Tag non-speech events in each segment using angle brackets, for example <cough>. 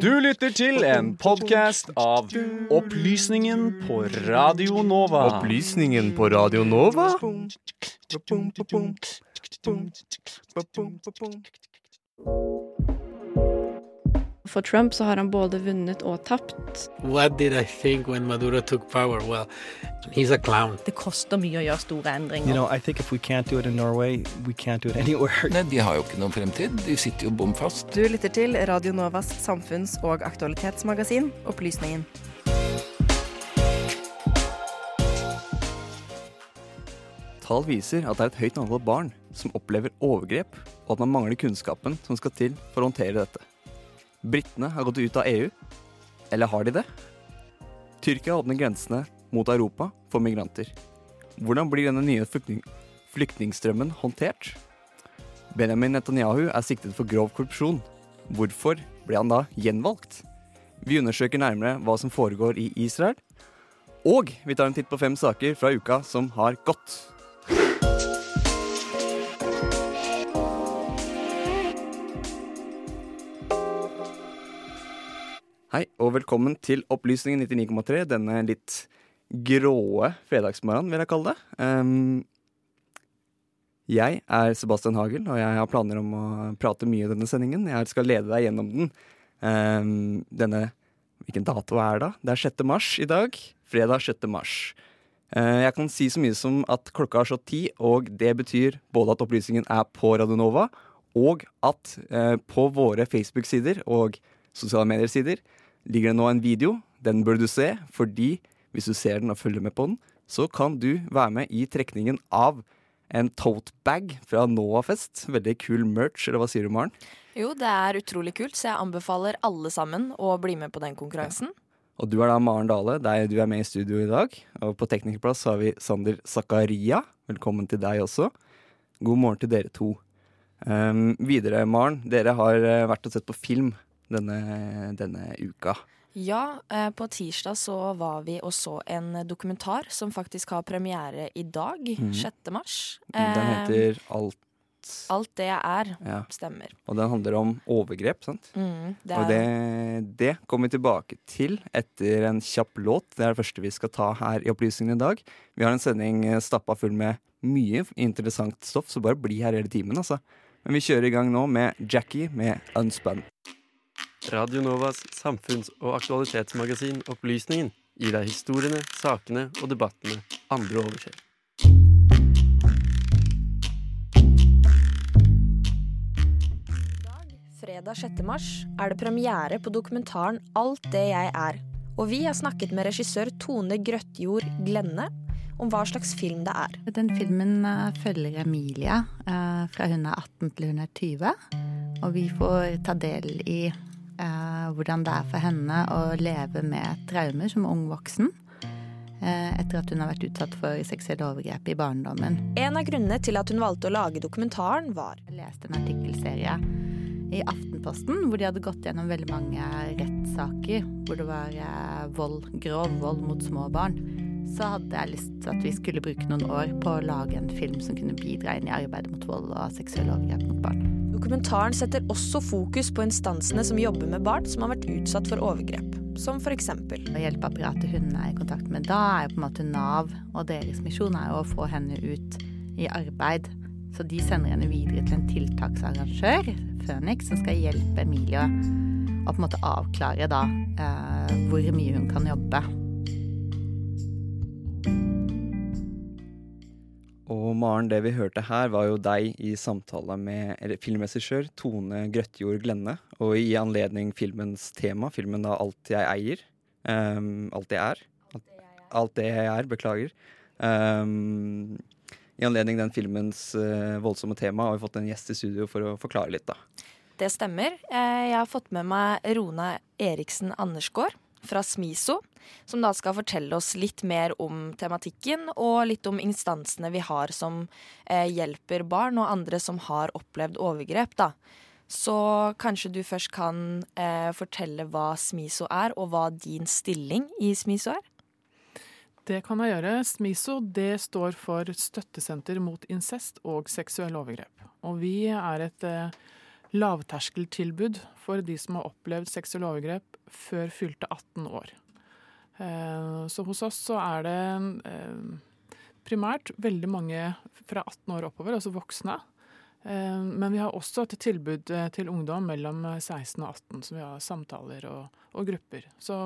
Du lytter til en podkast av Opplysningen på Radio Nova. Opplysningen på Radio Nova? For Trump så har han både vunnet og tapt. What did I think when Maduro took power? Well, he's a clown. Det koster mye å gjøre store endringer. You know, I think if we can't do it in Norway, we can't do it <laughs> anywhere. Nei, De har jo ikke noen fremtid. De sitter jo bom fast. Du lytter til Radio Novas samfunns- og aktualitetsmagasin Opplysningen. Tall viser at det er et høyt antall barn som opplever overgrep, og at man mangler kunnskapen som skal til for å håndtere dette. Britene har gått ut av EU. Eller har de det? Tyrkia åpner grensene mot Europa for migranter. Hvordan blir denne nye flyktning flyktningstrømmen håndtert? Benjamin Netanyahu er siktet for grov korrupsjon. Hvorfor ble han da gjenvalgt? Vi undersøker nærmere hva som foregår i Israel. Og vi tar en titt på fem saker fra uka som har gått. Hei, og velkommen til Opplysningen 99,3, denne litt gråe fredagsmorgenen, vil jeg kalle det. Um, jeg er Sebastian Hagel, og jeg har planer om å prate mye i denne sendingen. Jeg skal lede deg gjennom den. Um, denne Hvilken dato er det? Det er 6. mars i dag. Fredag 6. mars. Eh, jeg kan si så mye som at klokka har slått ti, og det betyr både at opplysningen er på Radionova, og at eh, på våre Facebook-sider og sosiale medier-sider ligger det nå en video. Den bør du se, fordi hvis du ser den og følger med på den, så kan du være med i trekningen av en tote bag fra Noafest. Veldig kul merch, eller hva sier du, Maren? Jo, det er utrolig kult, så jeg anbefaler alle sammen å bli med på den konkurransen. Og du er da Maren Dale, deg, du er med i studio i dag. Og på teknikerplass har vi Sander Zakaria. Velkommen til deg også. God morgen til dere to. Um, videre, Maren. Dere har uh, vært og sett på film denne, denne uka. Ja, eh, på tirsdag så var vi og så en dokumentar som faktisk har premiere i dag, 6. mars. Den Eh, heter Alt. Alt det jeg er, Ja. stemmer. Og den handler om overgrep, sant? Mm, det Og det, det kommer vi tilbake til etter en kjapp låt. Det er det første vi skal ta her i Opplysningen i dag. Vi har en sending eh, stappa full med mye interessant stoff, så bare bli her hele timen, altså. Men vi kjører i gang nå med Jackie med Unspun. Radio Novas samfunns- og aktualitetsmagasin Opplysningen gir deg historiene, sakene og debattene andre overser. fredag 6. mars er det premiere på dokumentaren Alt det jeg er. Og vi har snakket med regissør Tone Grøtjord Glenne om hva slags film det er. Den filmen eh, følger Emilie eh, fra hun er 18 til hun er 20. Og vi får ta del i hvordan det er for henne å leve med traumer som ung voksen. eh, Etter at hun har vært utsatt for seksuelle overgrep i barndommen. En av grunnene til at hun valgte å lage dokumentaren, var Jeg leste en artikkelserie i Aftenposten hvor de hadde gått gjennom veldig mange rettssaker hvor det var eh, vold, grov vold mot små barn. Så hadde jeg lyst til at vi skulle bruke noen år på å lage en film som kunne bidra inn i arbeidet mot vold og seksuelle overgrep mot barn. Dokumentaren setter også fokus på instansene som jobber med barn som har vært utsatt for overgrep, som. Og hjelpeapparatet hun er i kontakt med da, er jo på en måte Nav, og deres misjon er jo å få henne ut i arbeid. Så de sender henne videre til en tiltaksarrangør, Phoenix, som skal hjelpe Emilie å på en måte avklare da eh, hvor mye hun kan jobbe. Maren, det vi hørte her, var jo deg i samtale med filmregissør Tone Grøtjord Glenne. Og i anledning filmens tema, filmen da 'Alt jeg eier'. Um, alt jeg er. Alt, alt det jeg er, beklager. Um, I anledning den filmens uh, voldsomme tema har vi fått en gjest i studio for å forklare litt, da. Det stemmer. Eh, Jeg har fått med meg Rona Eriksen Andersgaard fra Smiso, som da skal fortelle oss litt mer om tematikken og litt om instansene vi har som eh, hjelper barn og andre som har opplevd overgrep. da. Så kanskje du først kan eh, fortelle hva Smiso er, og hva din stilling i Smiso er? Det kan jeg gjøre. SMISO det står for Støttesenter mot incest og seksuelle overgrep. Og vi er et eh, lavterskeltilbud for de som har opplevd seksuelle overgrep før fylte 18 år. Eh, så hos oss så er det eh, primært veldig mange fra 18 år oppover, altså voksne. Eh, men vi har også et tilbud til ungdom mellom 16 og 18, som vi har samtaler og, og grupper. Så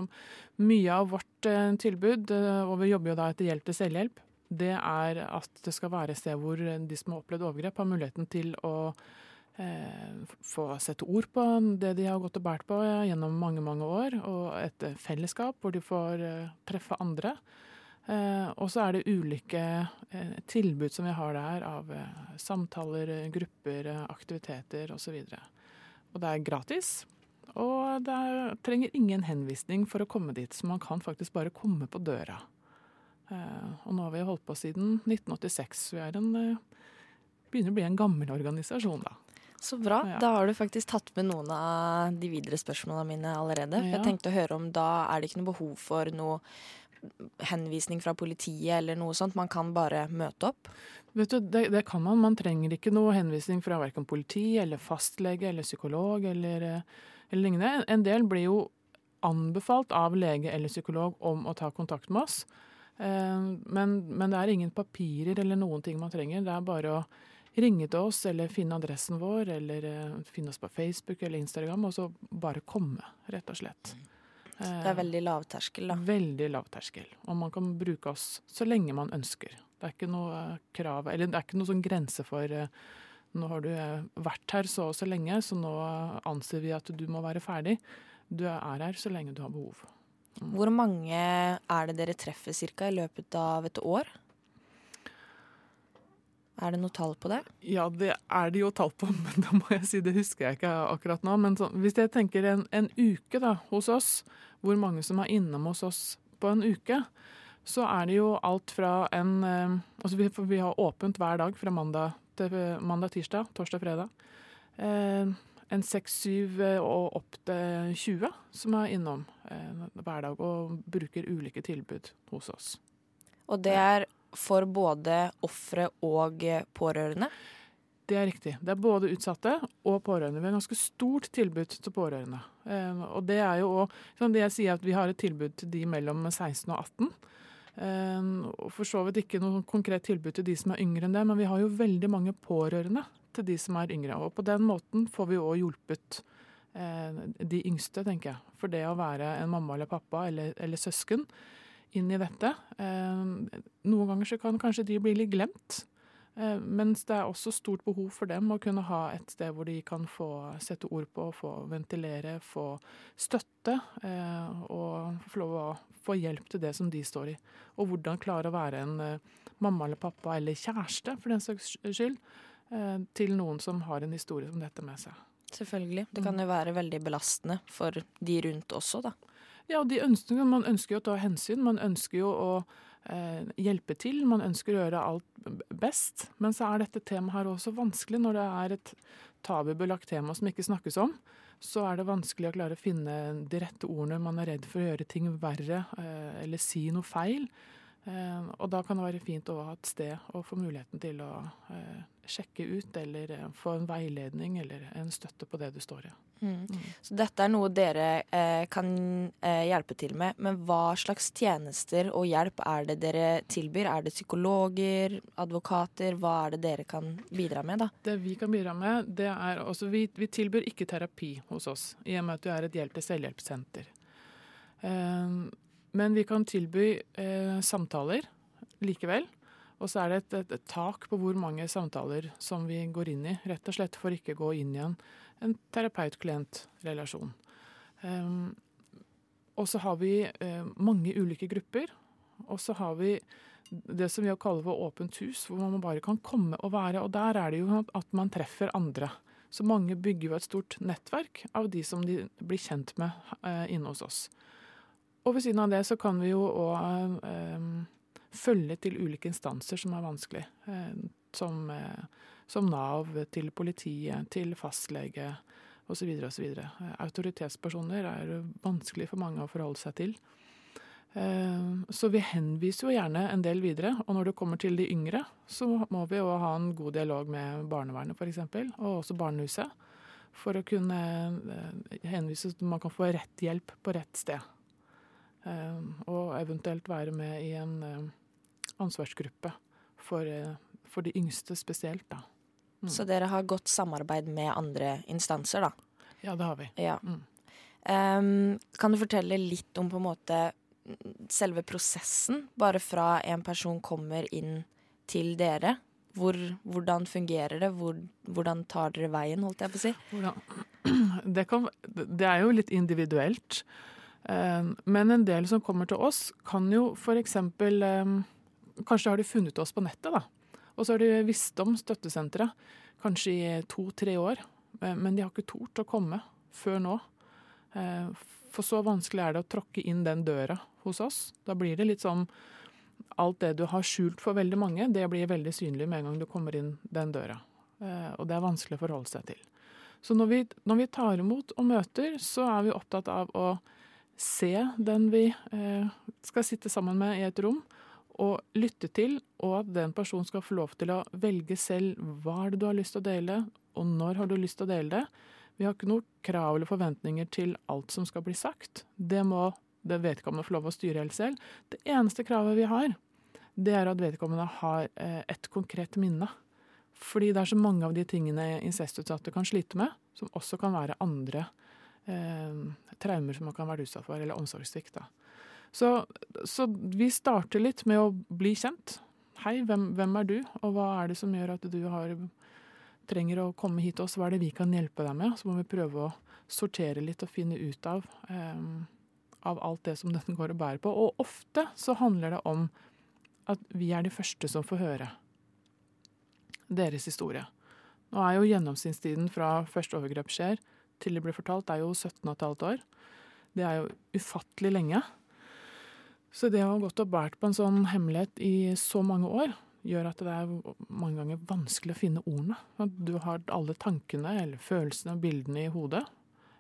mye av vårt tilbud, og vi jobber jo da etter hjelp til selvhjelp, det er at det skal være et sted hvor de som har opplevd overgrep, har muligheten til å få sette ord på det de har gått og båret på gjennom mange mange år, og et fellesskap hvor de får eh, treffe andre. Eh, og så er det ulike eh, tilbud som vi har der av eh, samtaler, grupper, aktiviteter osv. Og, så og det er gratis. Og det er, trenger ingen henvisning for å komme dit, så man kan faktisk bare komme på døra. Eh, og nå har vi holdt på siden 1986, så vi er en, begynner å bli en gammel organisasjon, da. Så bra. Ja. Da har du faktisk tatt med noen av de videre spørsmålene mine allerede. Ja. Jeg tenkte å høre om da er det ikke noe behov for noe henvisning fra politiet eller noe sånt. Man kan bare møte opp. Vet du, det, det kan man. Man trenger ikke noe henvisning fra verken politi eller fastlege eller psykolog eller, eller lignende. En del blir jo anbefalt av lege eller psykolog om å ta kontakt med oss. Eh, men, men, det er ingen papirer eller noen ting man trenger. Det er bare å ringe til oss eller finne adressen vår eller eh, finne oss på Facebook eller Instagram, og så bare komme, rett og slett. Det er veldig lavterskel, da. Veldig lavterskel. Og man kan bruke oss så lenge man ønsker. Det er ikke noe krav, eller det er ikke noe sånn grense for eh, nå har du vært her så og så lenge, så nå anser vi at du må være ferdig. Du er her så lenge du har behov. Hvor mange er det dere treffer cirka i løpet av et år? Er det noe tall på det? Ja, det er det jo tall på, <laughs> men da må jeg si det husker jeg ikke akkurat nå. Men så, hvis jeg tenker en, en, uke da, hos oss, hvor mange som er innom hos oss på en uke, så er det jo alt fra en eh, Altså vi, vi har åpent hver dag fra mandag til mandag, tirsdag, torsdag, fredag. Eh, en seks-syv eh, og opp til 20 som er innom eh, hver dag og bruker ulike tilbud hos oss. Og det er for både ofre og pårørende? Det er riktig. Det er både utsatte og pårørende. Vi har et ganske stort tilbud til pårørende. Eh, og det er jo òg det jeg sier at vi har et tilbud til de mellom 16 og 18. Og for så vidt ikke noe konkret tilbud til de som er yngre enn det, men vi har jo veldig mange pårørende til de som er yngre. Og på den måten får vi òg hjulpet eh, de yngste, tenker jeg. For det å være en mamma eller pappa eller, eller søsken inn i dette. Eh, noen ganger så kan kanskje de bli litt glemt. Eh, mens det er også stort behov for dem å kunne ha et sted hvor de kan få sette ord på, få ventilere, få støtte. Og få lov å få hjelp til det som de står i. Og hvordan klare å være en mamma eller pappa eller kjæreste, for den saks skyld, Eh, til noen som har en historie som dette med seg. Selvfølgelig. Det kan mm. jo være veldig belastende for de rundt også, da. Ja, de ønsker, man ønsker jo å ta hensyn. Man ønsker jo å eh, hjelpe til. Man ønsker å gjøre alt best. Men så er dette temaet her også vanskelig når det er et tabubelagt tema som ikke snakkes om. Så er det vanskelig å klare å finne de rette ordene. Man er redd for å gjøre ting verre eh, eller si noe feil. Eh, og da kan det være fint å ha et sted og få muligheten til å eh, sjekke ut eller eh, få en veiledning eller en støtte på det du står i. Mm. Mm. Så dette er noe dere eh, kan hjelpe til med. Men hva slags tjenester og hjelp er det dere tilbyr? Er det psykologer, advokater? Hva er det dere kan bidra med, da? Det vi kan bidra med, det er også Vi, vi tilbyr ikke terapi hos oss, i og med at du er et hjelp til selvhjelpssenter. Men vi kan tilby eh, samtaler likevel. Og så er det et, et, et, tak på hvor mange samtaler som vi går inn i, rett og slett for ikke å gå inn i en, en terapeut-klient-relasjon. Um, og så har vi eh, mange ulike grupper. Og så har vi det som vi kaller for åpent hus, hvor man bare kan komme og være. Og der er det jo at man treffer andre. Så mange bygger jo et stort nettverk av de som de blir kjent med eh, inne hos oss. Og ved siden av det så kan vi jo òg eh, følge til ulike instanser som er vanskelig. Eh, som, eh, som, Nav, til politiet, til fastlege osv. osv. Eh, autoritetspersoner er vanskelig for mange å forholde seg til. Eh, så vi henviser jo gjerne en del videre. Og når det kommer til de yngre, så må vi jo ha en god dialog med barnevernet f.eks., og også barnehuset. For å kunne eh, henvise til at man kan få rett hjelp på rett sted. Eh, og eventuelt være med i en eh, ansvarsgruppe for, eh, for de yngste spesielt, da. Mm. Så dere har godt samarbeid med andre instanser, da? Ja, det har vi. Ja. Mm. Um, kan du fortelle litt om på en måte selve prosessen, bare fra en person kommer inn til dere? Hvor, hvordan fungerer det? Hvor, hvordan tar dere veien, holdt jeg på å si? Hvordan- <clears throat> Det, kan, det er jo litt individuelt. Eh, Men en del som kommer til oss, kan jo f.eks. Kanskje har de funnet oss på nettet, da. Og så har de visst om støttesenteret kanskje i to-tre år. eh, Men de har ikke tort å komme før nå. Eh, For så vanskelig er det å tråkke inn den døra hos oss. Da blir det litt sånn Alt det du har skjult for veldig mange, det blir veldig synlig med en gang du kommer inn den døra. Eh, Og det er vanskelig å forholde seg til. Så når vi, når vi tar imot og møter, så er vi opptatt av å se den vi eh, skal sitte sammen med i et rom, og lytte til, og at den personen skal få lov til å velge selv hva er det du har lyst til å dele, og når har du lyst til å dele det. Vi har ikke noe krav eller forventninger til alt som skal bli sagt. Det må det vedkommende få lov å styre helt selv. Det eneste kravet vi har, det er at vedkommende har eh, et konkret minne. Fordi det er så mange av de tingene incestutsatte kan slite med, som også kan være andre eh, traumer som man kan være utsatt for, eller omsorgssvikt. Så, så vi starter litt med å bli kjent. Hei, hvem, hvem er du, og hva er det som gjør at du har, trenger å komme hit til oss? Hva er det vi kan hjelpe deg med? Så må vi prøve å sortere litt og finne ut av, eh, av alt det som dette går og bærer på. Og ofte så handler det om at vi er de første som får høre deres historie. Nå er jo gjennomsnittstiden fra første overgrep skjer til det blir fortalt, er jo 17,5 år. Det er jo ufattelig lenge. Så det å ha gått og båret på en sånn hemmelighet i så mange år, gjør at det er mange ganger vanskelig å finne ordene. Du har alle tankene eller følelsene og bildene i hodet.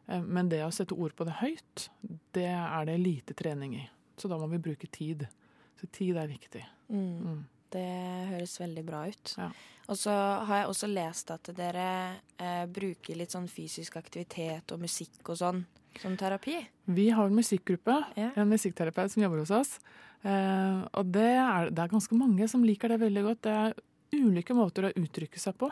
Eh, Men det å sette ord på det høyt, det er det lite trening i. Så da må vi bruke tid. Så tid er viktig. Mm. Det høres veldig bra ut. Ja. Og så har jeg også lest at dere eh, bruker litt sånn fysisk aktivitet og musikk og sånn som terapi. Vi har en musikkgruppe, Ja. en musikkterapeut som jobber hos oss. Eh, og det er, det er ganske mange som liker det veldig godt. Det er ulike måter å uttrykke seg på.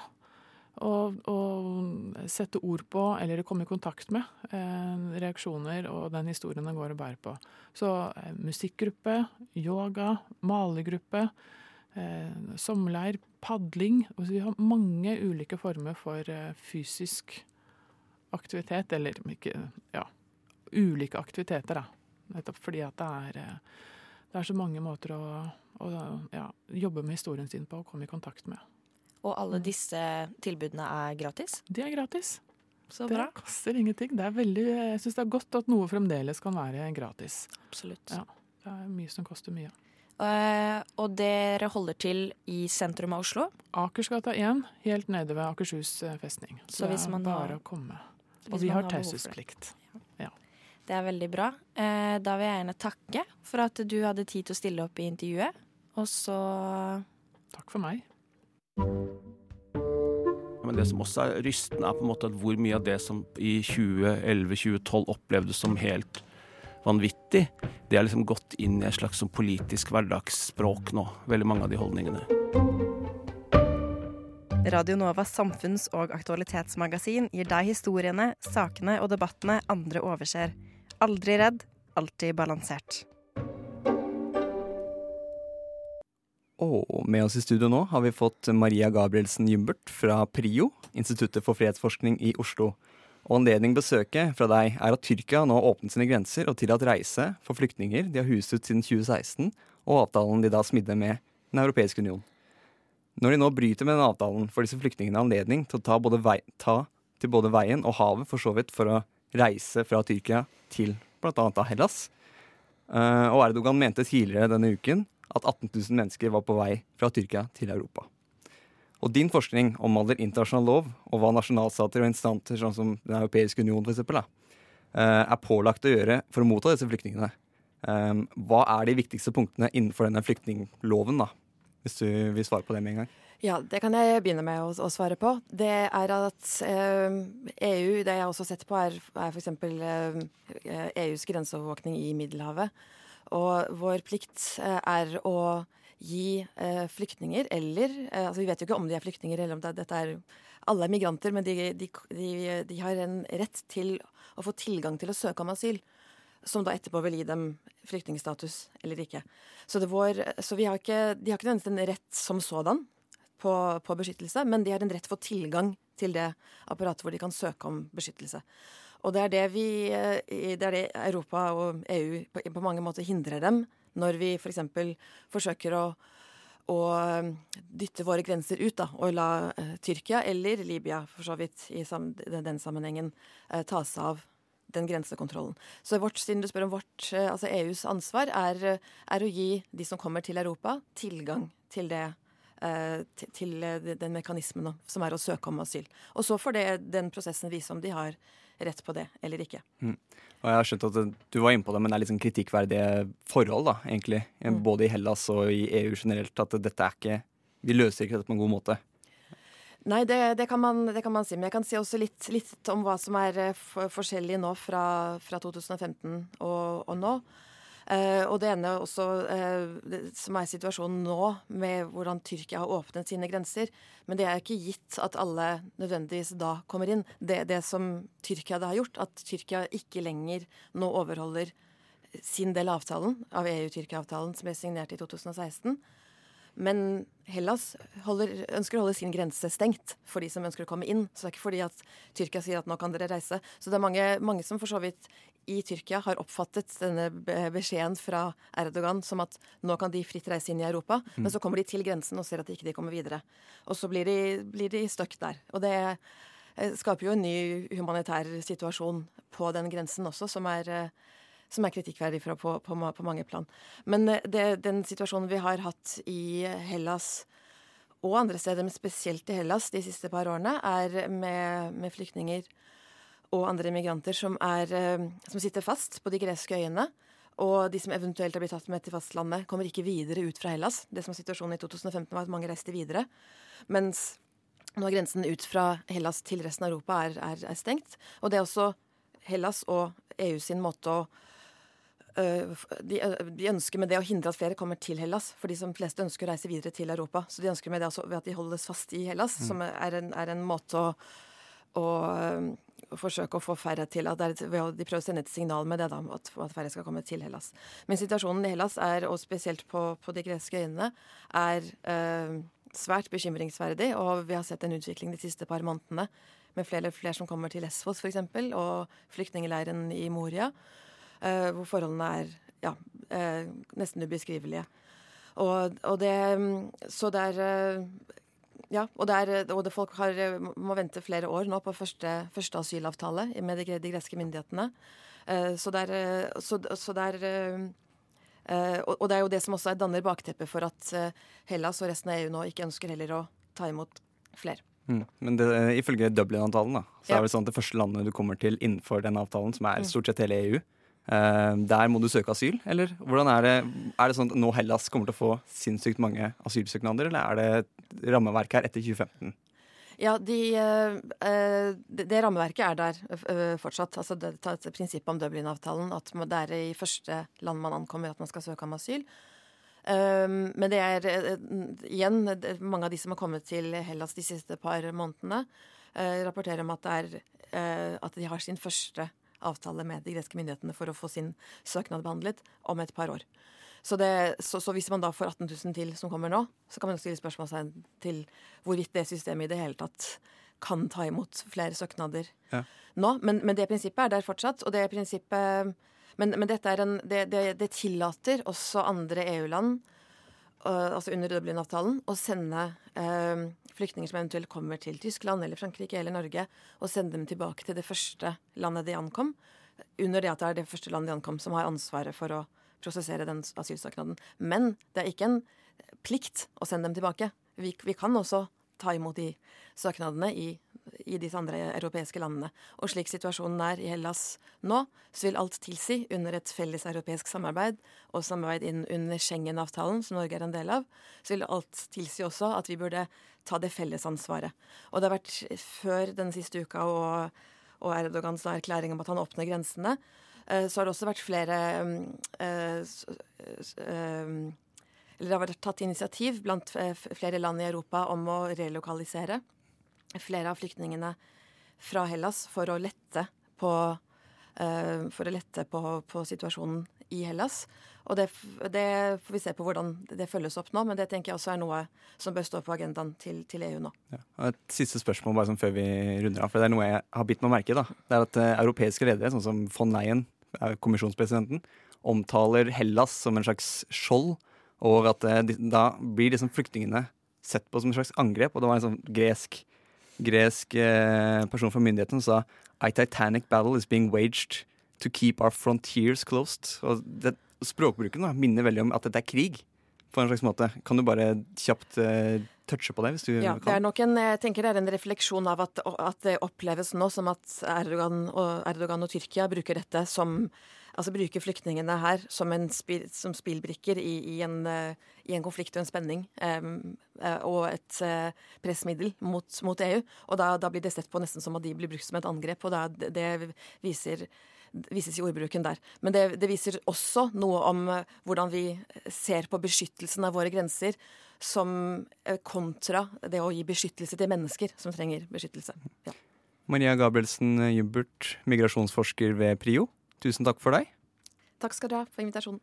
Og, og sette ord på eller komme i kontakt med eh, reaksjoner og den historien den går og bærer på. Så eh, musikkgruppe, yoga, malergruppe, eh, sommerleir, padling. altså vi har mange ulike former for eh, fysisk aktivitet, eller ikke Ja, ulike aktiviteter, da. Nettopp fordi at det er, eh, det er så mange måter å, å ja, jobbe med historien sin på og komme i kontakt med. Og alle disse tilbudene er gratis. De er gratis. Så det koster ingenting. Det er veldig, jeg syns det er godt at noe fremdeles kan være gratis. Absolutt. Ja, det er mye som koster mye. Eh, og dere holder til i sentrum av Oslo. Akersgata 1, helt nede ved Akershus eh, festning. Så hvis det er bare har- å komme. Og vi har har taushetsplikt. Ja. det. Det er veldig bra. Eh, da vil jeg gjerne takke for at du hadde tid til å stille opp i intervjuet. Og så Takk for meg. Men det som også er rystende, er på en måte at hvor mye av det som i 2011-2012 opplevdes som helt vanvittig, det er liksom gått inn i et slags sånn politisk hverdagsspråk nå. Veldig mange av de holdningene. Radio Novas samfunns- og aktualitetsmagasin gir deg historiene, sakene og debattene andre overser. Aldri redd, alltid balansert. Og med oss i studio nå har vi fått Maria Gabrielsen Jumbert fra PRIO, Instituttet for fredsforskning i Oslo. Og anledning besøket fra deg er at Tyrkia nå har åpnet sine grenser og tillatt reise for flyktninger de har huset ut siden 2016, og avtalen de da smidde med Den europeiske union. Når de nå bryter med den avtalen, får disse flyktningene anledning til å ta, vei, ta til både veien og havet for så vidt for å reise fra Tyrkia til bl.a. Hellas. Eh, og Erdogan mente tidligere denne uken at 18 000 mennesker var på vei fra Tyrkia til Europa. Og din forskning omhandler internasjonal lov og hva nasjonalstater og instanser sånn som Den europeiske union for eksempel, eh, er pålagt å gjøre for å motta disse flyktningene. Eh, Hva er de viktigste punktene innenfor denne flyktningloven? da? Hvis du vil svare på det med en gang. Ja, det kan jeg begynne med å, å svare på. Det er at eh, EU, det jeg har også sett på, er, er f.eks. Eh, EUs grenseovervåkning i Middelhavet. Og vår plikt eh, er å gi eh, flyktninger, eller eh, altså Vi vet jo ikke om de er flyktninger, eller om det, dette er Alle er migranter, men de, de, de, de har en rett til å få tilgang til å søke om asyl som da etterpå vil gi dem flyktningstatus eller ikke. Så, var, så har ikke, de har ikke nødvendigvis en rett som sådan på, på, beskyttelse, men de har en rett for tilgang til det apparatet hvor de kan søke om beskyttelse. Og det er det vi det er det Europa og EU på, på mange måter hindrer dem når vi f.eks. For forsøker å, å, dytte våre grenser ut da, og la uh, Tyrkia eller Libya for så vidt i sam, den sammenhengen uh, ta seg av den grensekontrollen. Så vårt, siden du spør om vårt, uh, altså EUs ansvar, er, er, å gi de som kommer til Europa, tilgang til det til, til den mekanismen som er å søke om asyl. Og så får det, den prosessen vise om de har rett på det eller ikke. Mm. Og jeg har skjønt at Du var inne på det, men det er litt sånn kritikkverdige forhold, da, egentlig. Mm. Både i Hellas og i EU generelt. At dette er ikke Vi løser ikke dette på en god måte. Nei, det, det, kan, man, det kan, man, si. Men jeg kan si også litt, litt om hva som er eh, forskjellig nå fra, fra 2015 og, og nå. Uh, og det ene også uh, som er situasjonen nå, med hvordan Tyrkia har åpnet sine grenser. Men det er ikke gitt at alle nødvendigvis da kommer inn. Det, det som Tyrkia da har gjort, at Tyrkia ikke lenger nå overholder sin del av avtalen, av EU-Tyrkia-avtalen som ble signert i 2016. Men Hellas holder, ønsker å holde sin grense stengt for de som ønsker å komme inn. Så det er ikke fordi at Tyrkia sier at nå kan dere reise. Så det er mange, mange som for så vidt i Tyrkia har oppfattet denne beskjeden fra Erdogan som at nå kan de fritt reise inn i Europa, mm. men så kommer de til grensen og ser at de ikke kommer videre. Og så blir de, blir de stuck der. Og det eh, skaper jo en ny humanitær situasjon på den grensen også, som er, eh, som er kritikkverdig på, på, på, mange plan. Men eh, det, den situasjonen vi har hatt i Hellas og andre steder, men spesielt i Hellas de siste par årene, er med, med flyktninger og andre migranter som, er, eh, som sitter fast på de greske øyene. Og de som eventuelt har blitt tatt med til fastlandet, kommer ikke videre ut fra Hellas. Det som var situasjonen i 2015, var at mange reiste videre. Mens nå er grensen ut fra Hellas til resten av Europa er, er, er stengt. Og det er også Hellas og EU sin måte å øh, de, de, ønsker med det å hindre at flere kommer til Hellas, for de som fleste ønsker å reise videre til Europa. Så de ønsker med det altså ved at de holdes fast i Hellas, mm. som er en, er en måte å, å forsøke å få færre til at er, De prøver å sende et signal med det, da, at, at færre skal komme til Hellas. Men situasjonen i Hellas, er, og spesielt på, på de greske øyene, er eh, svært bekymringsverdig. Og vi har sett en utvikling de siste par månedene med flere flere som kommer til Lesvos f.eks., og flyktningleiren i Moria, eh, hvor forholdene er ja, eh, nesten ubeskrivelige. Og, og det, så det er eh, ja, og, der, og det folk har, må vente flere år nå på første, første asylavtale med de, de greske myndighetene. Uh, så der, så, så der og, og, det er jo det som også danner bakteppet for at Hellas og resten av EU nå ikke ønsker heller å ta imot flere. Mm. Men det, ifølge Dublin-avtalen da, så ja. er det sånn at det første landet du kommer til innenfor den avtalen, som er mm. stort sett hele EU, der må du søke asyl, eller hvordan er det? Er det sånn at nå Hellas kommer til å få sinnssykt mange asylsøknader, eller er det rammeverk her etter 2015? Ja, de, uh, det, det, rammeverket er der fortsatt. Altså det, det prinsippet om Dublin-avtalen, at det er i første land man ankommer at man skal søke om asyl. men det er igjen mange av de som har kommet til Hellas de siste par månedene, rapporterer om at, det er, at de har sin første avtale med de greske myndighetene for å få sin søknad behandlet om et par år. Så, det, så, så, hvis man da får 18 000 til som kommer nå, så kan man stille spørsmål til hvorvidt det systemet i det hele tatt kan ta imot flere søknader ja. nå. Men, men, det prinsippet er der fortsatt. og det prinsippet men, men er en, det, det, det tillater også andre EU-land altså under Dublin-avtalen, å sende eh, flyktninger som eventuelt kommer til Tyskland eller Frankrike eller Norge, og sende dem tilbake til det første landet de ankom, under det at det er det første landet de ankom som har ansvaret for å prosessere den asylsøknaden. Men det er ikke en plikt å sende dem tilbake. Vi, vi kan også ta imot de søknadene i i disse andre europeiske landene. Og slik situasjonen er i Hellas nå, så vil alt tilsi, under et felles europeisk samarbeid og samarbeid under Schengen-avtalen, som Norge er en del av, så vil alt tilsi også at vi burde ta det fellesansvaret. Og det har vært før den siste uka og, og Erdogans erklæring om at han åpner grensene, eh, så har det også vært flere eh, eh, eller det har vært tatt initiativ blant flere land i Europa om å relokalisere flere av flyktningene fra Hellas for å lette på, uh, å lette på, på situasjonen i Hellas. Og det, det, får vi se på hvordan det følges opp nå, men det tenker jeg også er noe som bør stå på agendaen til, til EU nå. Ja. Et siste spørsmål bare sånn før vi runder av, for det er noe jeg har bitt meg merke i. Det er at uh, europeiske ledere, sånn som von Leyen, kommisjonspresidenten, omtaler Hellas som en slags skjold og at uh, da blir liksom flyktningene sett på som en slags angrep. Og det var en sånn gresk, gresk eh, person fra myndigheten sa A titanic battle is being waged to keep our frontiers closed. Og det, språkbruken da, minner veldig om at dette er krig. På en slags måte. Kan du bare kjapt uh, touche på det? hvis du ja, kan? Det er nok en, jeg tenker det er en refleksjon av at, at det oppleves nå som at Erdogan og, Erdogan og Tyrkia bruker dette som altså bruke flyktningene her som, spil, som spillbrikker i, i, en, uh, i, en, konflikt og en spenning. Um, uh, og et uh, pressmiddel mot, mot, EU. Og da, da, blir det sett på nesten som at de blir brukt som et angrep. Og da, det viser vises i ordbruken der. Men det, det, viser også noe om hvordan vi ser på beskyttelsen av våre grenser som kontra det å gi beskyttelse til mennesker som trenger beskyttelse. Ja. Maria Gabrielsen Jubbert, migrasjonsforsker ved PRIO. Tusen takk for deg. Takk skal du ha for invitasjonen.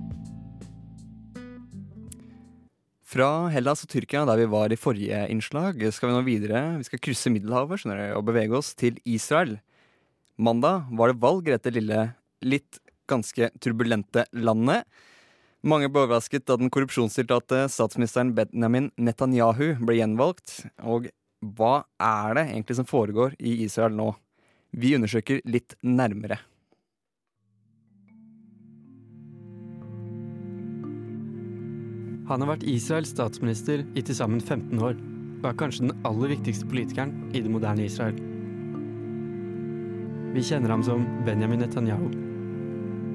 Fra Hellas og Tyrkia, der vi var i forrige innslag, skal vi nå videre. Vi skal krysse Middelhavet skjønner du, og bevege oss til Israel. Mandag var det valg i dette lille, litt ganske turbulente landet. Mange ble overrasket da den korrupsjonstiltalte statsministeren Benjamin Netanyahu ble gjenvalgt. Og hva er det egentlig som foregår i Israel nå? Vi undersøker litt nærmere. Han har vært Israels statsminister i til sammen 15 år, og er kanskje den aller viktigste politikeren i det moderne Israel. Vi kjenner ham som Benjamin Netanyahu.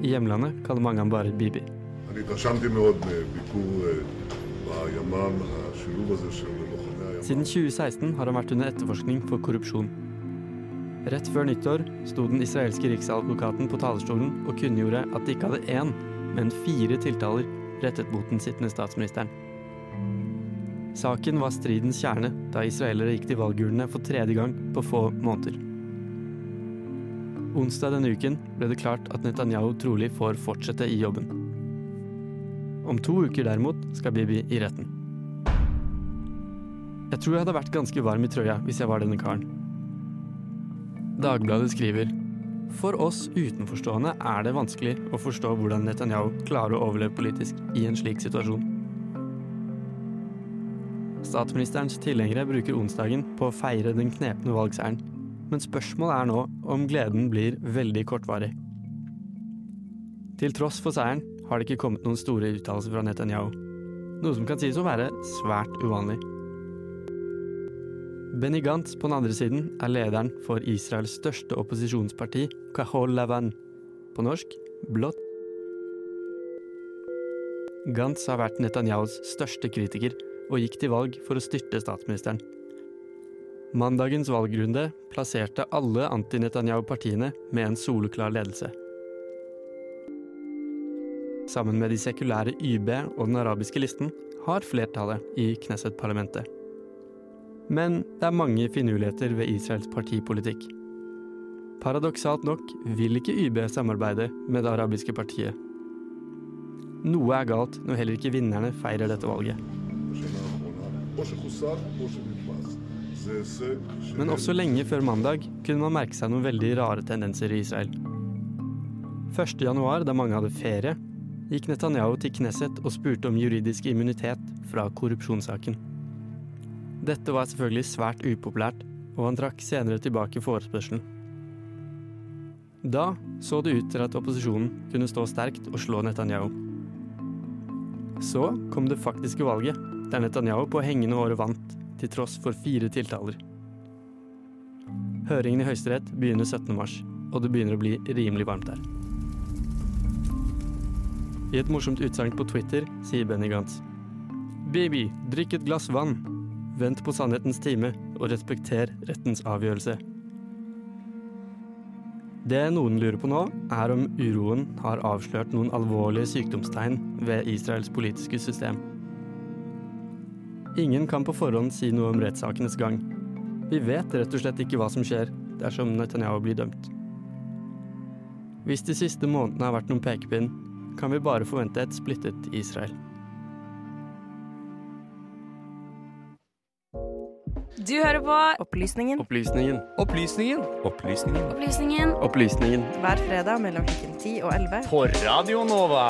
I hjemlandet kaller mange ham bare Bibi. Siden 2016 har han vært under etterforskning for korrupsjon. Rett før nyttår sto den israelske riksadvokaten på talerstolen og kunngjorde at de ikke hadde én, men fire tiltaler rettet mot den sittende statsministeren. Saken var stridens kjerne da israelere gikk til valgurnene for tredje gang på få måneder. Onsdag denne uken ble det klart at Netanyahu trolig får fortsette i jobben. Om to uker derimot skal Bibi i retten. Jeg tror jeg hadde vært ganske varm i trøya hvis jeg var denne karen. Dagbladet skriver for oss utenforstående er det vanskelig å forstå hvordan Netanyahu klarer å overleve politisk i en slik situasjon. Statsministerens tilhengere bruker onsdagen på å feire den knepne valgseieren, men spørsmålet er nå om gleden blir veldig kortvarig. Til tross for seieren har det ikke kommet noen store uttalelser fra Netanyahu, noe som kan sies å være svært uvanlig. Benny Gantz på den andre siden er lederen for Israels største opposisjonsparti, Kahol Lavan. På norsk blått. Gantz har vært Netanyahus største kritiker og gikk til valg for å styrte statsministeren. Mandagens valgrunde plasserte alle anti-Netanyahu-partiene med en soleklar ledelse. Sammen med de sekulære YB og den arabiske listen har flertallet i Knesset-parlamentet. Men det er mange finurligheter ved Israels partipolitikk. Paradoksalt nok vil ikke YB samarbeide med det arabiske partiet. Noe er galt når heller ikke vinnerne feirer dette valget. Men også lenge før mandag kunne man merke seg noen veldig rare tendenser i Israel. 1. januar, da mange hadde ferie, gikk Netanyahu til Knesset og spurte om juridisk immunitet fra korrupsjonssaken. Dette var selvfølgelig svært upopulært, og han trakk senere tilbake forespørselen. Da så det ut til at opposisjonen kunne stå sterkt og slå Netanyahu. Så kom det faktiske valget, der Netanyahu på hengende håret vant, til tross for fire tiltaler. Høringen i Høyesterett begynner 17. mars, og det begynner å bli rimelig varmt der. I et morsomt utsagn på Twitter sier Benny Gantz Baby, drikk et glass vann. Vent på sannhetens time, og respekter rettens avgjørelse. Det noen lurer på nå, er om uroen har avslørt noen alvorlige sykdomstegn ved Israels politiske system. Ingen kan på forhånd si noe om rettssakenes gang. Vi vet rett og slett ikke hva som skjer dersom Netanyahu blir dømt. Hvis de siste månedene har vært noen pekepinn, kan vi bare forvente et splittet Israel. Du hører på Opplysningen Opplysningen. Opplysningen. Opplysningen. Opplysningen. Opplysningen. hver fredag mellom klokken 10 og 11. På Radio Nova.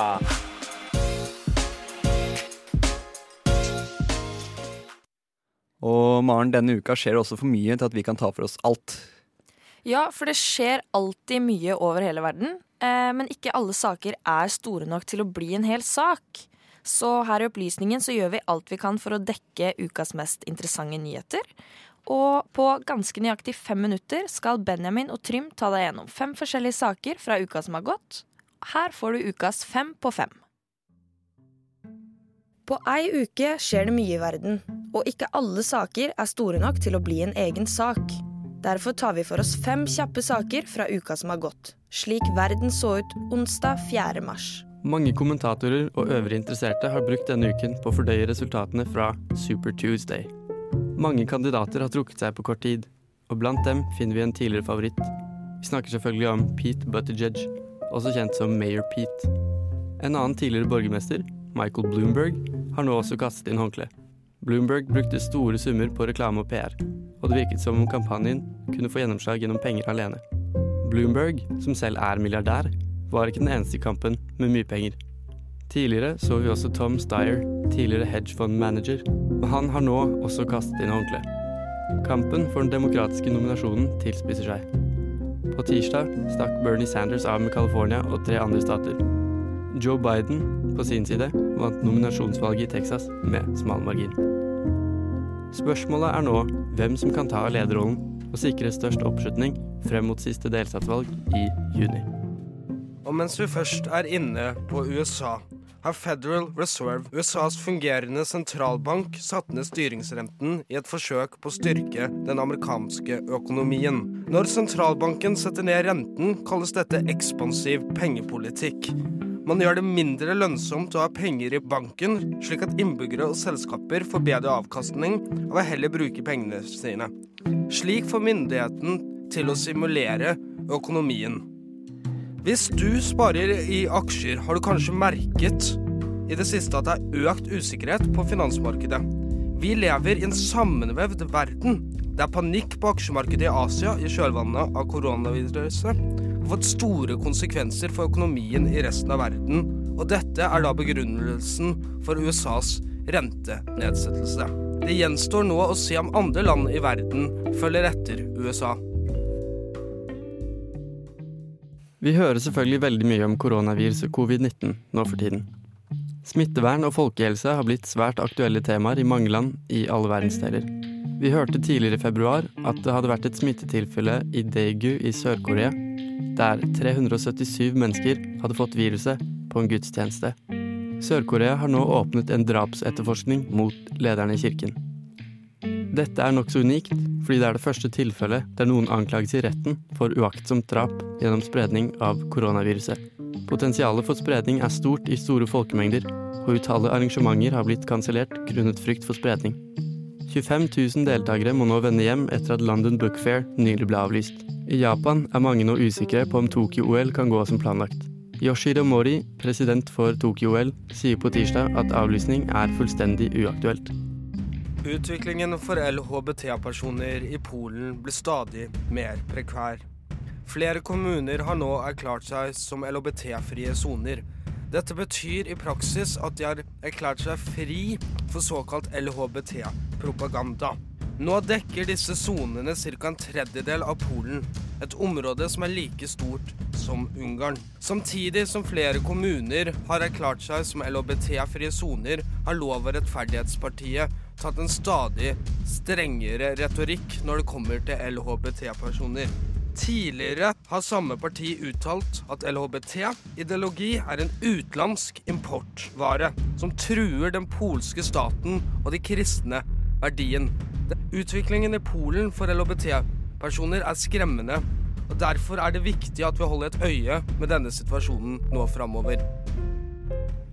Og Maren, denne uka skjer det også for mye til at vi kan ta for oss alt. Ja, for det skjer alltid mye over hele verden. Eh, men ikke alle saker er store nok til å bli en hel sak. Så her i Opplysningen så gjør vi alt vi kan for å dekke ukas mest interessante nyheter. Og på ganske nøyaktig fem minutter skal Benjamin og Trym ta deg gjennom fem forskjellige saker fra uka som har gått. Her får du ukas fem på fem. På ei uke skjer det mye i verden, og ikke alle saker er store nok til å bli en egen sak. Derfor tar vi for oss fem kjappe saker fra uka som har gått, slik verden så ut onsdag 4. mars. Mange kommentatorer og øvrige interesserte har brukt denne uken på å fordøye resultatene fra Super Tuesday. Mange kandidater har trukket seg på kort tid, og blant dem finner vi en tidligere favoritt. Vi snakker selvfølgelig om Pete Buttigieg, også kjent som Mayor Pete. En annen tidligere borgermester, Michael Bloomberg, har nå også kastet inn håndkleet. Bloomberg brukte store summer på reklame og PR, og det virket som om kampanjen kunne få gjennomslag gjennom penger alene. Bloomberg, som selv er milliardær, var ikke den eneste i kampen med mye penger. Tidligere så vi også Tom Steyer, tidligere hedgefondmanager, men han har nå også kastet inn håndkleet. Kampen for den demokratiske nominasjonen tilspisser seg. På tirsdag stakk Bernie Sanders av med California og tre andre stater. Joe Biden på sin side vant nominasjonsvalget i Texas med smal margin. Spørsmålet er nå hvem som kan ta lederrollen og sikre størst oppslutning frem mot siste delstatsvalg i juni. Og mens vi først er inne på USA, har Federal Reserve, USAs fungerende sentralbank, satt ned styringsrenten i et forsøk på å styrke den amerikanske økonomien. Når sentralbanken setter ned renten, kalles dette ekspansiv pengepolitikk. Man gjør det mindre lønnsomt å ha penger i banken, slik at innbyggere og selskaper får bedre avkastning av å heller bruke pengene sine. Slik får myndigheten til å simulere økonomien. Hvis du sparer i aksjer, har du kanskje merket i det siste at det er økt usikkerhet på finansmarkedet. Vi lever i en sammenvevd verden. Det er panikk på aksjemarkedet i Asia i kjølvannet av koronaviruset. har fått store konsekvenser for økonomien i resten av verden. Og dette er da begrunnelsen for USAs rentenedsettelse. Det gjenstår nå å se om andre land i verden følger etter USA. Vi hører selvfølgelig veldig mye om koronavirus og covid-19 nå for tiden. Smittevern og folkehelse har blitt svært aktuelle temaer i mange land i alle verdensdeler. Vi hørte tidligere i februar at det hadde vært et smittetilfelle i Daegu i Sør-Korea, der 377 mennesker hadde fått viruset på en gudstjeneste. Sør-Korea har nå åpnet en drapsetterforskning mot lederne i kirken. Dette er nokså unikt, fordi det er det første tilfellet der noen anklages i retten for uaktsomt drap gjennom spredning av koronaviruset. Potensialet for spredning er stort i store folkemengder, og utallige arrangementer har blitt kansellert grunnet frykt for spredning. 25 000 deltakere må nå vende hjem etter at London Book Fair nylig ble avlyst. I Japan er mange nå usikre på om Tokyo-OL kan gå som planlagt. Yoshiro Mori, president for Tokyo-OL, sier på tirsdag at avlysning er fullstendig uaktuelt. Utviklingen for LHBT-personer i Polen blir stadig mer prekvær. Flere kommuner har nå erklært seg som LHBT-frie soner. Dette betyr i praksis at de har erklært seg fri for såkalt LHBT-propaganda. Nå dekker disse sonene ca. en tredjedel av Polen, et område som er like stort som Ungarn. Samtidig som flere kommuner har erklært seg som LHBT-frie soner, har Lov- og rettferdighetspartiet tatt en stadig strengere retorikk når det kommer til LHBT-personer. Tidligere har samme parti uttalt at LHBT-ideologi er en utenlandsk importvare som truer den polske staten og de kristne verdien. Utviklingen i Polen for LHBT-personer er skremmende, og derfor er det viktig at vi holder et øye med denne situasjonen nå framover.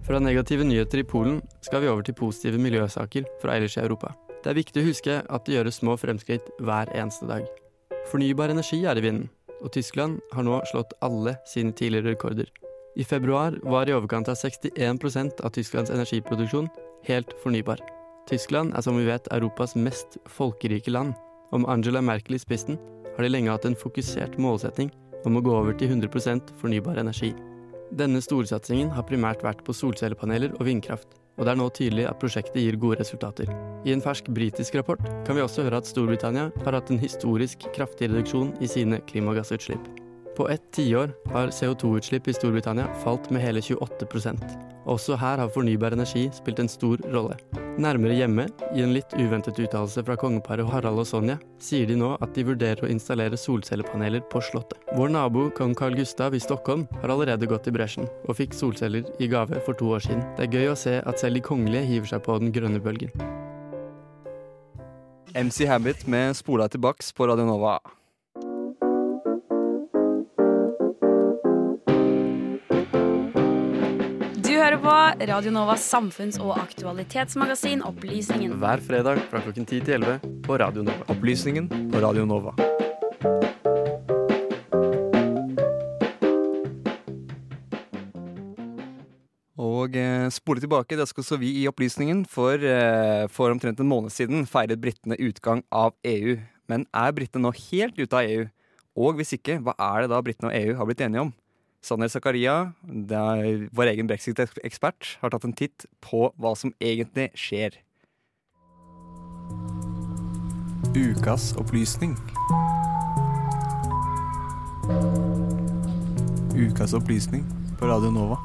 Fra negative nyheter i Polen skal vi over til positive miljøsaker fra ellers i Europa. Det er viktig å huske at det gjøres små fremskritt hver eneste dag. Fornybar energi er i vinden, og Tyskland har nå slått alle sine tidligere rekorder. I februar var i overkant av 61% av Tysklands energiproduksjon helt fornybar. Tyskland er som vi vet Europas mest folkerike land. Om Angela Merkel i spissen har de lenge hatt en fokusert målsetting om å gå over til 100% fornybar energi. Denne storsatsingen har primært vært på solcellepaneler og vindkraft, og det er nå tydelig at prosjektet gir gode resultater. I en fersk britisk rapport kan vi også høre at Storbritannia har hatt en historisk kraftig reduksjon i sine klimagassutslipp. På ett tiår har CO2-utslipp i Storbritannia falt med hele 28% Også her har fornybar energi spilt en stor rolle. Nærmere hjemme, i en litt uventet uttalelse fra kongeparet Harald og Sonja, sier de nå at de vurderer å installere solcellepaneler på Slottet. Vår nabo kong Carl Gustav i Stockholm har allerede gått i bresjen, og fikk solceller i gave for to år siden. Det er gøy å se at selv de kongelige hiver seg på den grønne bølgen. MC Habit med Spola tilbaks på Radio Nova. Hører på Radio Novas samfunns- og aktualitetsmagasin Opplysningen. Hver fredag fra klokken 10 til 11 på Radio Nova. Opplysningen på Radio Nova. Og eh, spole tilbake, det skal så vi i Opplysningen. For, eh, for omtrent en måned siden feiret britene utgang av EU. Men er britene nå helt ute av EU? Og hvis ikke, hva er det da britene og EU har blitt enige om? Sanner Zakaria, vår egen brexit-ekspert, har tatt en titt på hva som egentlig skjer. Ukas opplysning. Ukas opplysning på Radio Nova.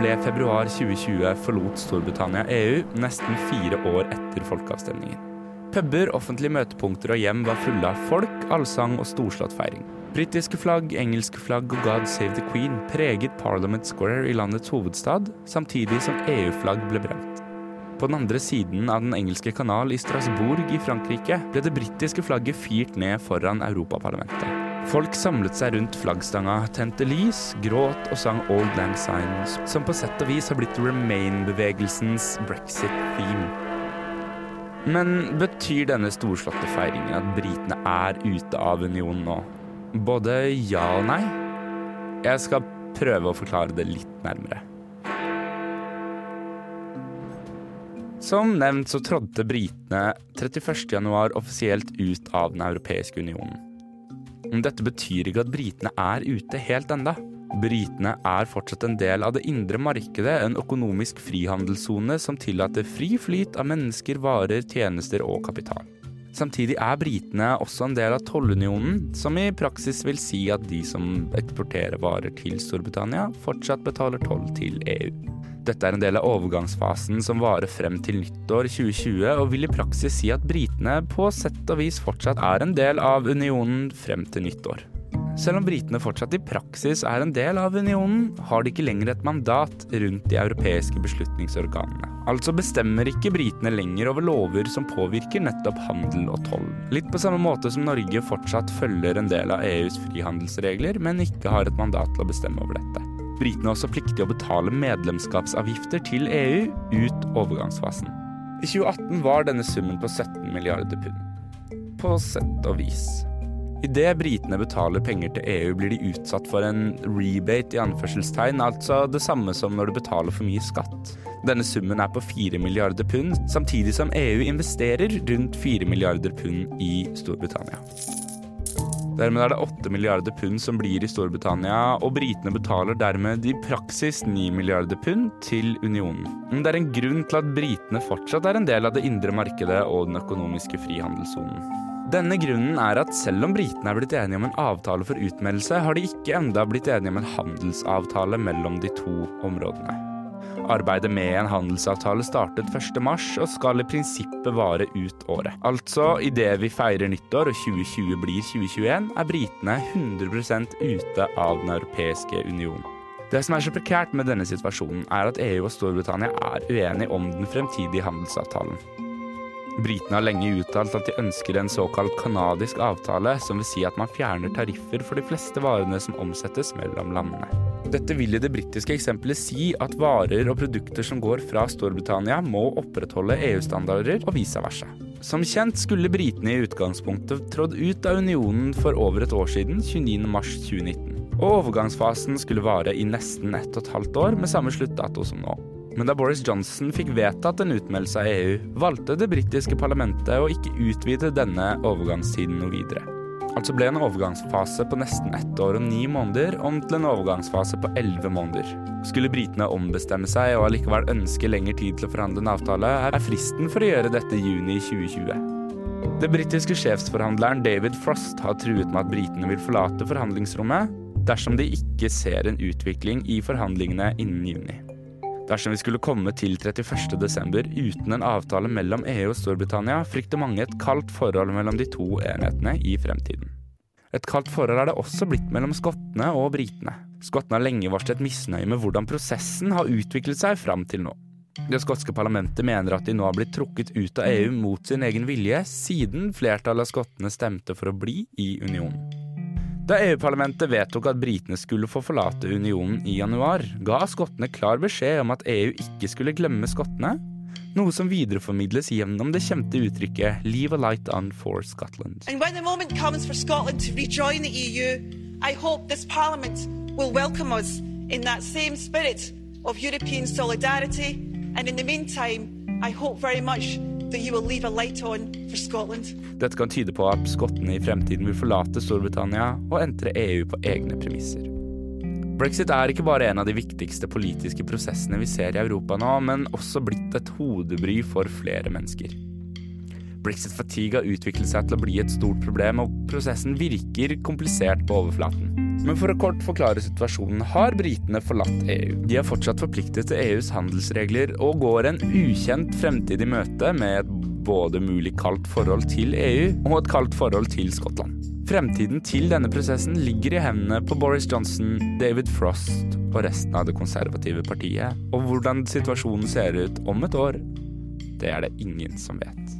Ble februar 2020 forlot Storbritannia EU nesten fire år etter folkeavstemningen. Puber, offentlige møtepunkter og hjem var fulle av folk, allsang og storslått feiring. Britiske flagg, engelske flagg og God Save the Queen preget Parliament Square i landets hovedstad, samtidig som EU-flagg ble brent. På den andre siden av Den engelske kanal i Strasbourg i Frankrike ble det britiske flagget firt ned foran Europaparlamentet. Folk samlet seg rundt flaggstanga, tente lys, gråt og sang Old Lang Syne, som på sett og vis har blitt Remain-bevegelsens brexit-theme. Men betyr denne storslåtte feiringen at britene er ute av unionen nå? Både ja og nei? Jeg skal prøve å forklare det litt nærmere. Som nevnt så trådte britene 31.1 offisielt ut av Den europeiske unionen. Dette betyr ikke at britene er ute helt enda. Britene er fortsatt en del av det indre markedet, en økonomisk frihandelssone som tillater fri flyt av mennesker, varer, tjenester og kapital. Samtidig er britene også en del av tollunionen, som i praksis vil si at de som eksporterer varer til Storbritannia, fortsatt betaler toll til EU. Dette er en del av overgangsfasen som varer frem til nyttår 2020, og vil i praksis si at britene på sett og vis fortsatt er en del av unionen frem til nyttår. Selv om britene fortsatt i praksis er en del av unionen, har de ikke lenger et mandat rundt de europeiske beslutningsorganene. Altså bestemmer ikke britene lenger over lover som påvirker nettopp handel og toll. Litt på samme måte som Norge fortsatt følger en del av EUs frihandelsregler, men ikke har et mandat til å bestemme over dette. Britene er også pliktige å betale medlemskapsavgifter til EU ut overgangsfasen. I 2018 var denne summen på 17 milliarder pund. På sett og vis. Idet britene betaler penger til EU, blir de utsatt for en rebate i anførselstegn, altså det samme som når du betaler for mye skatt. Denne summen er på 4 milliarder pund, samtidig som EU investerer rundt 4 milliarder pund i Storbritannia. Dermed er det 8 milliarder pund som blir i Storbritannia, og britene betaler dermed i praksis 9 milliarder pund til unionen. Men det er en grunn til at britene fortsatt er en del av det indre markedet og den økonomiske frihandelssonen. Denne grunnen er at selv om britene er blitt enige om en avtale for utmeldelse, har de ikke enda blitt enige om en handelsavtale mellom de to områdene. Arbeidet med en handelsavtale startet 1.3 og skal i prinsippet vare ut året. Altså, idet vi feirer nyttår og 2020 blir 2021, er britene 100 ute av Den europeiske union. Det som er så prekært med denne situasjonen, er at EU og Storbritannia er uenige om den fremtidige handelsavtalen. Britene har lenge uttalt at de ønsker en såkalt kanadisk avtale, som vil si at man fjerner tariffer for de fleste varene som omsettes mellom landene. Dette vil i det britiske eksempelet si at varer og produkter som går fra Storbritannia, må opprettholde EU-standarder og vice versa. Som kjent skulle britene i utgangspunktet trådd ut av unionen for over et år siden, 29.3.2019. Og overgangsfasen skulle vare i nesten ett og et halvt år, med samme sluttdato som nå. Men da Boris Johnson fikk vedtatt en utmeldelse av EU, valgte det britiske parlamentet å ikke utvide denne overgangstiden noe videre. Altså ble en overgangsfase på nesten ett år og ni måneder om til en overgangsfase på elleve måneder. Skulle britene ombestemme seg og allikevel ønske lengre tid til å forhandle en avtale, er fristen for å gjøre dette i juni 2020. Det britiske sjefsforhandleren David Frost har truet med at britene vil forlate forhandlingsrommet dersom de ikke ser en utvikling i forhandlingene innen juni. Dersom vi skulle komme til 31.12. uten en avtale mellom EU og Storbritannia, frykter mange et kaldt forhold mellom de to enhetene i fremtiden. Et kaldt forhold er det også blitt mellom skottene og britene. Skottene har lenge varslet misnøye med hvordan prosessen har utviklet seg fram til nå. Det skotske parlamentet mener at de nå har blitt trukket ut av EU mot sin egen vilje, siden flertallet av skottene stemte for å bli i unionen. Da EU-parlamentet vedtok at britene skulle få forlate unionen i januar, ga skottene klar beskjed om at EU ikke skulle glemme skottene, noe som videreformidles gjennom det kjente uttrykket 'Leave a light on for Scotland'. For Scotland EU, I hope this Parliament will welcome us in that same spirit of European solidarity. And in the meantime, I hope very much Dette kan tyde på at skottene i fremtiden vil forlate Storbritannia og entre EU på egne premisser. Brexit er ikke bare en av de viktigste politiske prosessene vi ser i Europa nå, men også blitt et hodebry for flere mennesker. Brexit-fatigue har utviklet seg til å bli et stort problem, og prosessen virker komplisert på overflaten. Men for å kort forklare situasjonen har britene forlatt EU. De er fortsatt forpliktet til EUs handelsregler og går en ukjent fremtid i møte med et både mulig kaldt forhold til EU og et kaldt forhold til Skottland. Fremtiden til denne prosessen ligger i hendene på Boris Johnson, David Frost og resten av det konservative partiet. Og hvordan situasjonen ser ut om et år, det er det ingen som vet.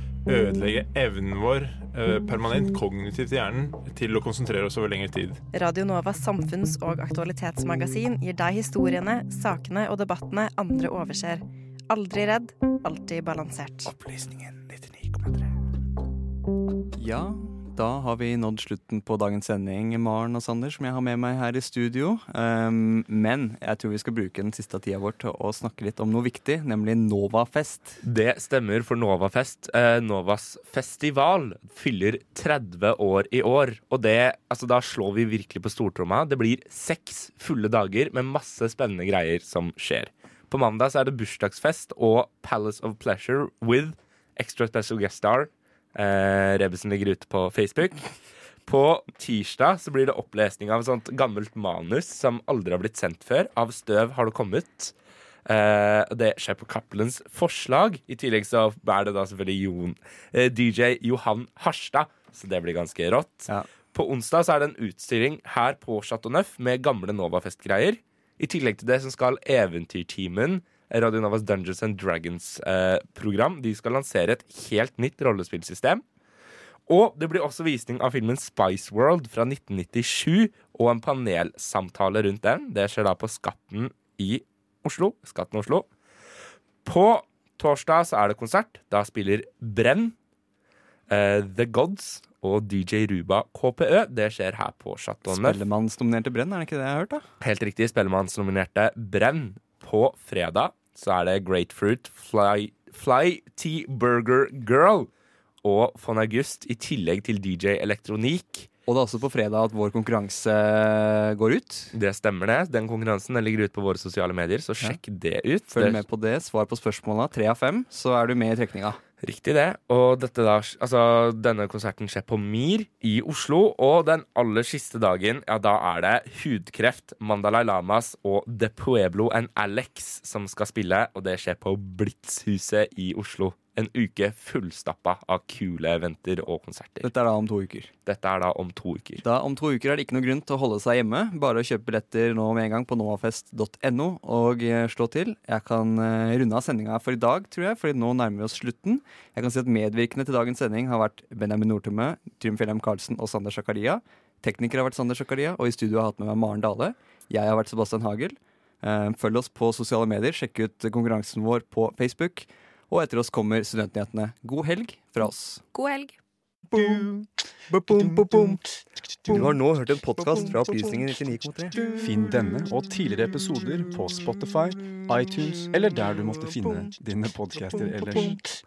ødelegge evnen vår eh, permanent kognitivt i hjernen til å konsentrere oss over lengre tid. Radio Novas samfunns- og aktualitetsmagasin gir deg historiene, sakene og debattene andre overser. Aldri redd, alltid balansert. Opplysningen 99,3. Ja, da har vi nådd slutten på dagens sending, Maren og Sander, som jeg har med meg her i studio. Um, men jeg tror vi skal bruke den siste tida vår til å snakke litt om noe viktig, nemlig Novafest. Det stemmer for Novafest. Eh, Novas festival fyller 30 år i år. Og det, altså da slår vi virkelig på stortromma. Det blir seks fulle dager med masse spennende greier som skjer. På mandag så er det bursdagsfest og Palace of Pleasure with extra special guest star. Eh, Rebesen ligger ute på Facebook. På tirsdag så blir det opplesning av et sånt gammelt manus som aldri har blitt sendt før. Av støv har det kommet. Eh, det skjer på Cappelens forslag. I tillegg så er det da selvfølgelig Jon, eh, DJ Johan Harstad, så det blir ganske rått. På onsdag så er det en utstilling her på Chateau Neuf med gamle Novafest-greier. I tillegg til det så skal Eventyrteamen, Radio Novas Dungeons and Dragons-program, de skal lansere et helt nytt rollespillsystem. Og det blir også visning av filmen Spice World fra 1997 og en panelsamtale rundt den. Det skjer da på Skatten i Oslo. Skatten Oslo. På torsdag så er det konsert. Da spiller Brenn, eh, The Gods og DJ Ruba KPØ. Det skjer her på Chateau Neuf. Spellemannsnominerte Brenn, er det ikke det jeg har hørt? da? Helt riktig. Spellemannsnominerte Brenn. På fredag så er det Grapefruit Fly, Fly Tea Burger Girl og von August i tillegg til DJ Elektronik. Og det er også på fredag at vår konkurranse går ut. Det stemmer det. Den konkurransen den ligger ute på våre sosiale medier, så sjekk det ut. Følg med på det. Svar på spørsmåla. Tre av fem, så er du med i trekninga. Riktig det. Og da, altså, denne konserten skjer på MIR i Oslo. Og den aller siste dagen, ja, da er det Hudkreft, Mandalay Lamas og The Pueblo and Alex som skal spille. Og det skjer på Blitzhuset i Oslo. En uke fullstappa av kule eventer og konserter. Dette er da om to uker. Dette er da om to uker. Da Om to uker er det ikke noe grunn til å holde seg hjemme. Bare å kjøpe billetter nå med en gang på noafest.no og eh, slå til. Jeg kan eh, runde av sendinga for i dag, tror jeg, fordi nå nærmer vi oss slutten. Jeg kan si at Medvirkende til dagens sending har vært Benjamin Nordtømme, Trym Fjellheim Karlsen og Sander Zakaria. Tekniker har vært Sander Zakaria, og i studio har jeg hatt med meg Maren Dale. Jeg har vært Sebastian Hagel. Eh, Følg oss på sosiale medier. Sjekk ut konkurransen vår på Facebook. Og etter oss kommer Studentnyhetene. God helg fra oss. God helg. Du har nå hørt en podkast fra Opplysningen 99,3. Finn denne og tidligere episoder på Spotify, iTunes eller der du måtte finne dine podcaster ellers.